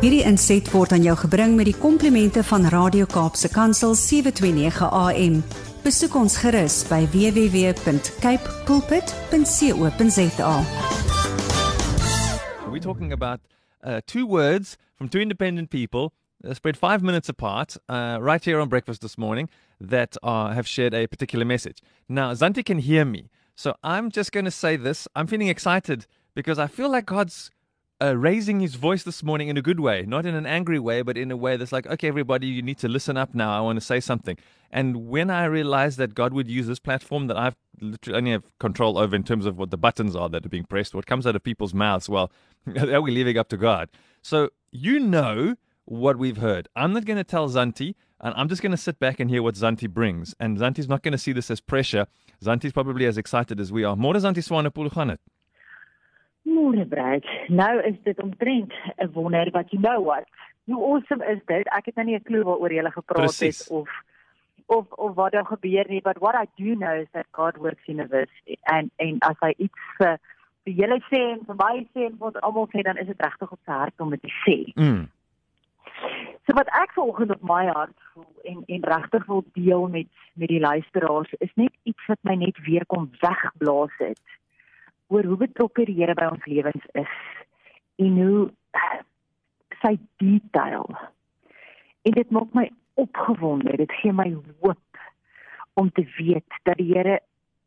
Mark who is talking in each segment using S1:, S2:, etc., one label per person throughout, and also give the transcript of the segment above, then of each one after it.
S1: Hierdie inset word aan jou gebring met die komplimente van Radio Kaapse Kansel 729 AM. Besoek ons gerus by www.cape pulpit.co.za.
S2: We're talking about uh, two words from two independent people uh, spread five minutes apart, uh, right here on breakfast this morning, that are, have shared a particular message. Now, Zanti can hear me, so I'm just going to say this. I'm feeling excited because I feel like God's uh, raising his voice this morning in a good way, not in an angry way, but in a way that's like, okay, everybody, you need to listen up now. I want to say something. And when I realized that God would use this platform that I've literally only have control over in terms of what the buttons are that are being pressed, what comes out of people's mouths, well, are we leaving up to God? So you know what we've heard. I'm not going to tell Zanti, and I'm just going to sit back and hear what Zanti brings. And Zanti's not going to see this as pressure. Zanti's probably as excited as we are. More Zanti Swanepoel gaan.
S3: Môre breek. Nou is dit omtrent 'n wonder wat you know what. Hoe awesome is dit? Ek het nou nie 'n klou waaroor jy gele gepraat
S2: Precies.
S3: het of of of wat daar gebeur nie, but what I do know is that God works in universe and en as hy iets vir vir julle sê en vir my sê en vir ons almal sê dan is dit regtig op sy hart om dit te sê.
S2: Mm.
S3: So wat ek vanoggend op my hart voel en en regtig wil deel met met die luisteraars is net iets wat my net weer kom wegblaas het oor hoe betrokke die Here by ons lewens is en hoe uh, sy detail. En dit maak my opgewonde. Dit gee my hoop om te weet dat die Here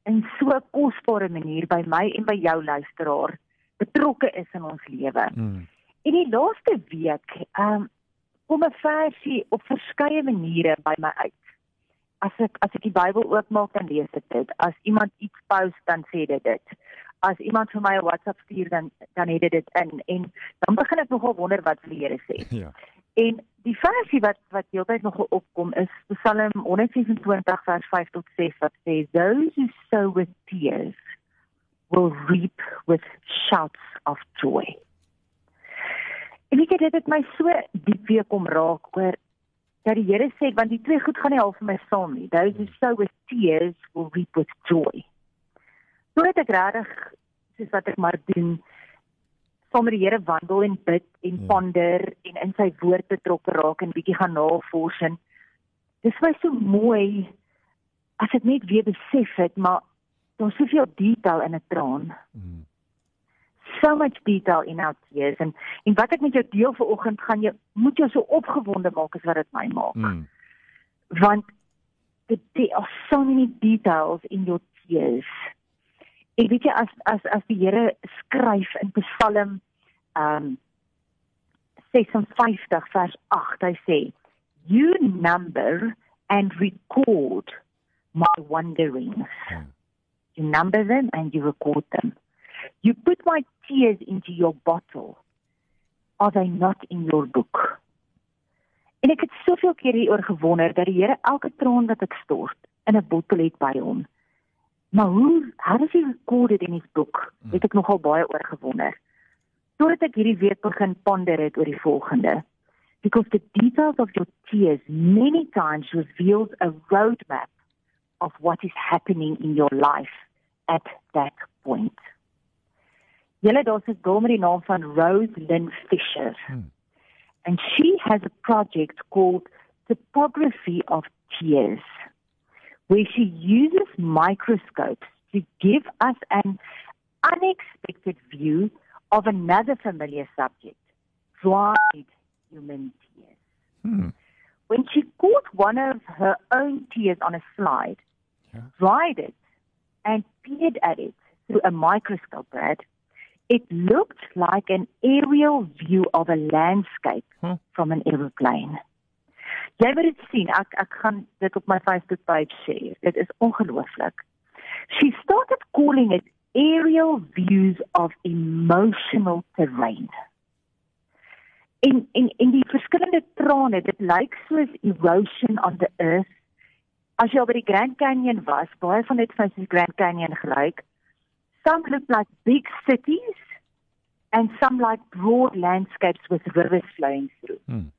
S3: in so 'n kosbare manier by my en by jou luisteraar betrokke is in ons lewe.
S2: Mm.
S3: In die laaste week, ehm um, kom 'n versie op verskeie maniere by my uit. As ek as ek die Bybel oopmaak dan lees ek dit. As iemand iets post dan sê dit dit. As iemand vir my 'n WhatsApp stuur dan dan het dit dit in en dan begin ek nogal wonder wat die Here sê.
S2: Ja.
S3: En die versie wat wat heeltyd nog opkom is Psalm 126 vers 5 tot 6 wat sê those who sow with tears will reap with shouts of joy. En weet jy dit het my so diep weer kom raak oor dat die Here sê want die twee goed gaan nie half vir my saam nie. Those who sow with tears will reap with joy. So het ek regtig soos wat ek maar doen saam met die Here wandel en bid en
S2: Ja.
S3: ponder en in sy woord betrokke raak en bietjie gaan navors en dis vir my so mooi as ek net weer besef het maar daar's soveel detail in 'n traan
S2: Mm.
S3: so much detail in our tears en en wat ek met jou deel vanoggend gaan jy moet jou so opgewonde maak as wat dit my maak
S2: Mm.
S3: want the, there are so many details in your tears ek weet jy as as as die Here skryf in Psalm um 56 vers 8 hy sê you number and record my wanderings
S2: Hmm.
S3: you number them and you record them you put my tears into your bottle are they not in your book En ek het soveel keer hieroor gewonder dat die Here elke traan wat ek stort in 'n bottel het by hom. Maar hoe how does he record it in his book? Het ek nogal baie oor gewonder. Totdat ek hierdie week begin ponder het oor die volgende. Because the details of your tears many times reveals a roadmap of what is happening in your life at that point. Julle daar's 'n girl met die naam van Rose Lynn Fisher.
S2: Hmm.
S3: And she has a project called Topography of Tears, where she uses microscopes to give us an unexpected view of another familiar subject, dried human tears.
S2: Mm.
S3: When she caught one of her own tears on a slide,
S2: Yeah.
S3: dried it, and peered at it through a microscope, Brad, it looked like an aerial view of a landscape
S2: Huh.
S3: from an aeroplane. Jy moet dit sien. Ek ek gaan dit op my Facebook page share. Dit is ongelooflik. She started calling it aerial views of emotional terrain. En en en die verskillende trane, dit lyk soos erosion on the earth. As jy by die Grand Canyon was, baie van dit is die Grand Canyon gelyk. Some look like big cities and some like broad landscapes with rivers flowing through.
S2: Hmm.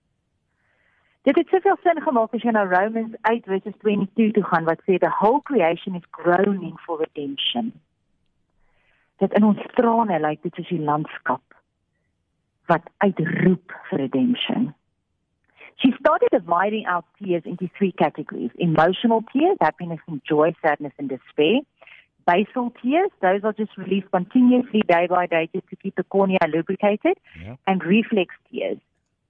S3: Dit het soveel sin gemaak as jy na Romans 8 verses 22 toe gaan wat sê the whole creation is groaning for redemption. Dit in ons trane lyk dit soos die landskap wat uitroep vir redemption. She started dividing our tears into three categories emotional tears, happiness and joy, sadness and despair. Basal tears, those are just released continuously day by day just to keep the cornea lubricated.
S2: Yeah.
S3: And reflex tears,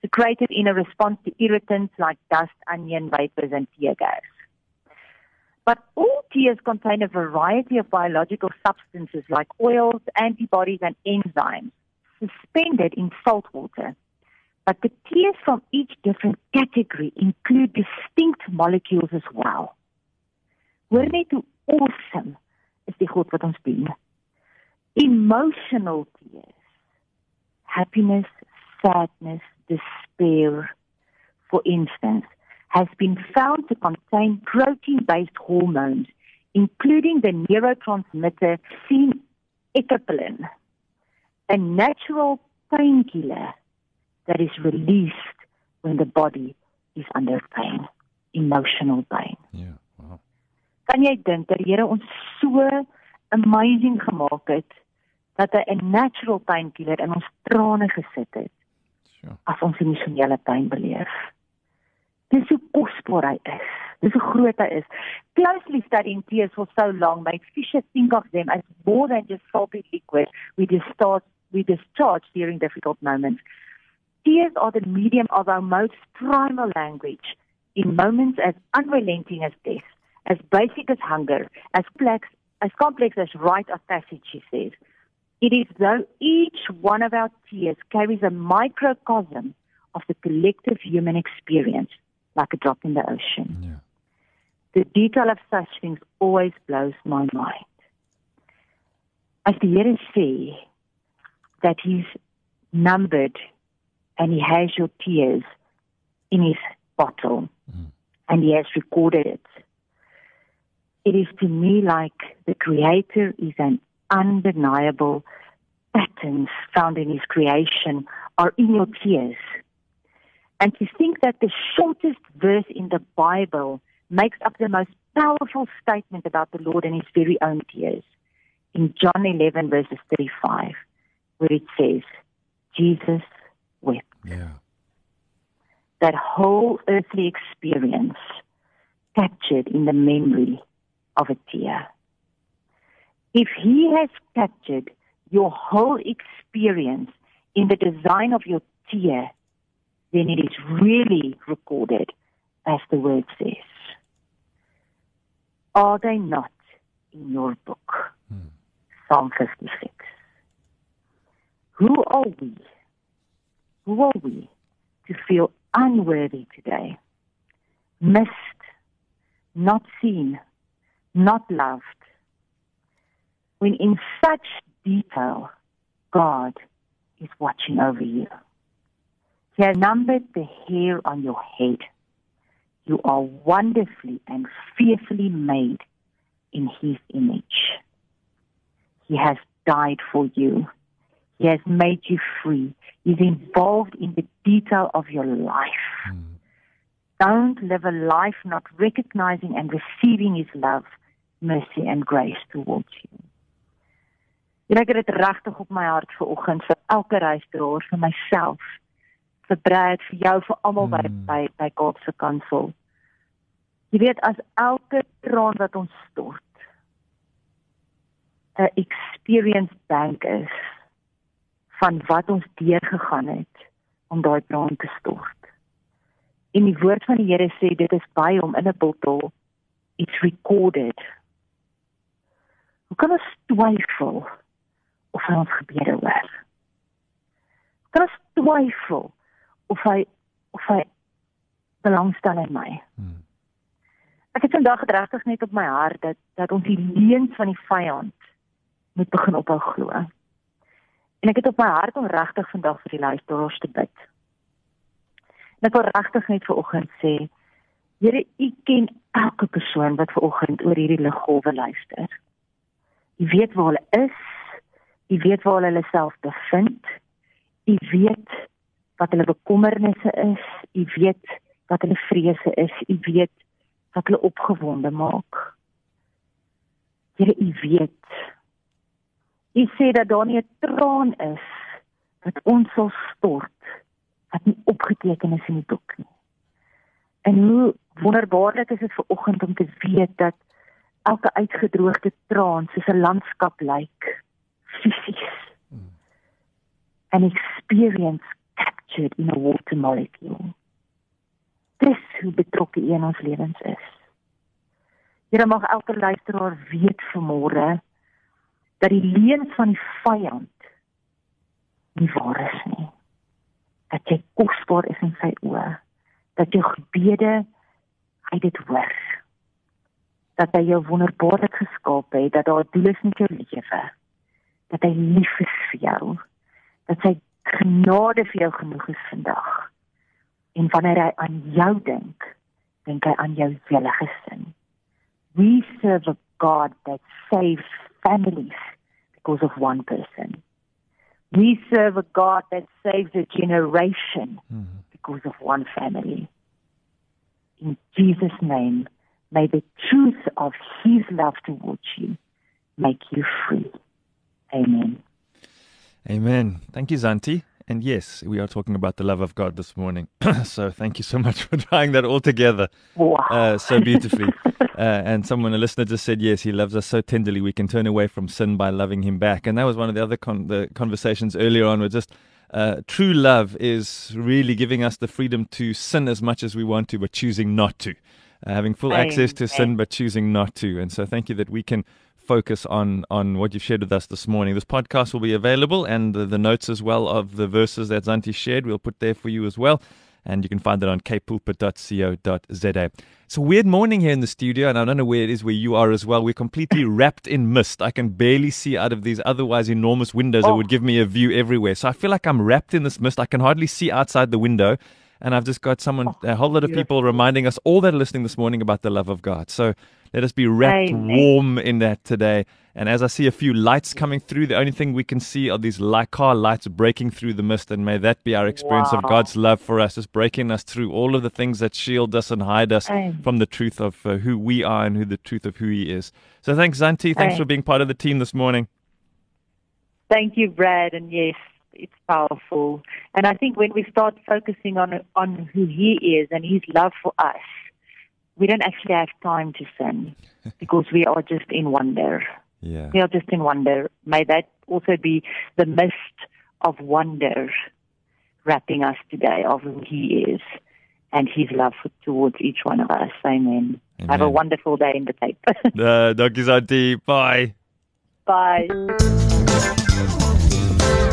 S3: secreted in a response to irritants like dust, onion vapors, and tear gas. But all tears contain a variety of biological substances like oils, antibodies, and enzymes suspended in salt water. But the tears from each different category include distinct molecules as well. Hoor net hoe awesome is die God wat ons dien. Emotional tears. Happiness, sadness, despair, for instance, has been found to contain protein-based hormones, including the neurotransmitter phenethylamine, a natural painkiller that is released when the body is under pain, emotional pain.
S2: Yeah. Wow.
S3: Kan jy dink dat die Here ons so amazing gemaak het dat hy 'n natural painkiller in ons trane gesit het
S2: Sure.
S3: as ons emosionele pyn beleef. Dis hoe kosbaar hy is. Dis hoe groot hy is. Closely studying tears for so long made Fisher think of them as more than just salty liquid we discharge, we discharge during difficult moments. Tears are the medium of our most primal language in moments as unrelenting as death, as basic as hunger, as complex as complex as rite of passage, she says. It is though each one of our tears carries a microcosm of the collective human experience, like a drop in the ocean.
S2: Yeah.
S3: The detail of such things always blows my mind. As die Here sê that he's numbered and he has your tears in his bottle
S2: Mm.
S3: and he has recorded it. It is to me like the creator is an undeniable patterns found in his creation are in your tears. And to think that the shortest verse in the Bible makes up the most powerful statement about the Lord and his very own tears. In John 11 verses 35, where it says, Jesus wept.
S2: Yeah.
S3: That whole earthly experience captured in the memory of a tear. If he has captured your whole experience in the design of your tear, then it is really recorded as the word says. Are they not in your book?
S2: Hmm.
S3: Psalm 56. Who are we? Who are we to feel unworthy today? Missed, not seen, not loved. When in such detail, God is watching over you. He has numbered the hair on your head. You are wonderfully and fearfully made in His image. He has died for you. He has made you free. He's involved in the detail of your life.
S2: Hmm.
S3: Don't live a life not recognizing and receiving His love, mercy, and grace towards you. Here ek het dit regtig op my hart vir oggend vir elke reisdraer vir myself vir Brad vir jou vir almal by
S2: Mm.
S3: by by Kaapse Kansel. Jy weet as elke traan wat ons stort 'n experience bank is van wat ons deurgegaan het om daai traan te stort. En die woord van die Here sê dit is by hom in 'n bottel it's recorded. Hoe kan ons twyfel of hy ons gebede hoor? Ons twyfel of hy of hy belangstel in my?
S2: Hmm.
S3: Ek het vandag regtig net op my hart dat dat ons die leuns van die vyand moet begin ophou glo. En ek het op my hart om regtig vandag vir die luisteraars te bid. En ek wil regtig net vir oggend sê, Here, U ken elke persoon wat ver oggend oor hierdie liggolwe luister. U weet waar hulle is. U weet waar hulle self bevind. U weet wat hulle bekommernisse is. U weet wat hulle vrese is. U weet wat hulle opgewonde maak. U weet. U sê dat daar nie 'n traan is wat ons sal stort wat nie opgeteken is in die boek nie. En hoe wonderbaarlik is dit vir oggend om te weet dat elke uitgedroogde traan soos 'n landskap lyk fisies. An experience captured in a water molecule. Dis hoe betrokke U in ons lewens is. Here mag elke luisteraar weet vanmôre dat die leuns van die vyand nie waar is nie. Dat jy kosbaar is in sy oë. Dat jou gebede hy dit hoor. Dat hy jou wonderbaarlik geskaap het, dat daar doel is in jou lewe. Dat hy lief is vir jou. Dat sy genade vir jou genoeg is vandag. En wanneer hy aan jou dink, dink hy aan jou hele gesin. We serve a God that saves families because of one person. We serve a God that saves a generation mm-hmm. because of one family. In Jesus' name, may the truth of His love towards you make you free. Amen.
S2: Amen. Thank you, Zanti. And yes, we are talking about the love of God this morning. so thank you so much for trying that all together
S3: wow.
S2: uh, so beautifully. uh, and someone, a listener, just said, yes, he loves us so tenderly. We can turn away from sin by loving him back. And that was one of the other con- the conversations earlier on. Were just uh, true love is really giving us the freedom to sin as much as we want to, but choosing not to. Uh, having full Amen. access to sin, but choosing not to. And so, thank you that we can focus on on what you've shared with us this morning. This podcast will be available and the, the notes as well of the verses that Zanti shared. We'll put there for you as well. And you can find it on kpulpit.co.za. It's a weird morning here in the studio, and I don't know where it is where you are as well. We're completely wrapped in mist. I can barely see out of these otherwise enormous windows oh. that would give me a view everywhere. So I feel like I'm wrapped in this mist. I can hardly see outside the window and I've just got someone, oh, a whole lot of people reminding us, all that are listening this morning, about the love of God. So let us be wrapped Amen. warm in that today. And as I see a few lights coming through, the only thing we can see are these car lights breaking through the mist. And may that be our experience wow. of God's love for us, just breaking us through all of the things that shield us and hide us Amen. from the truth of uh, who we are and who the truth of who He is. So thanks, Zanti. Thanks Amen. for being part of the team this morning.
S3: Thank you, Brad. And yes, it's powerful. And I think when we start focusing on on who He is and His love for us, we don't actually have time to sin because we are just in wonder.
S2: Yeah.
S3: We are just in wonder. May that also be the mist of wonder wrapping us today of who He is and His love for, towards each one of us. Amen. Amen. Have a wonderful day in the Cape.
S2: uh, Dankie Bye.
S3: Bye.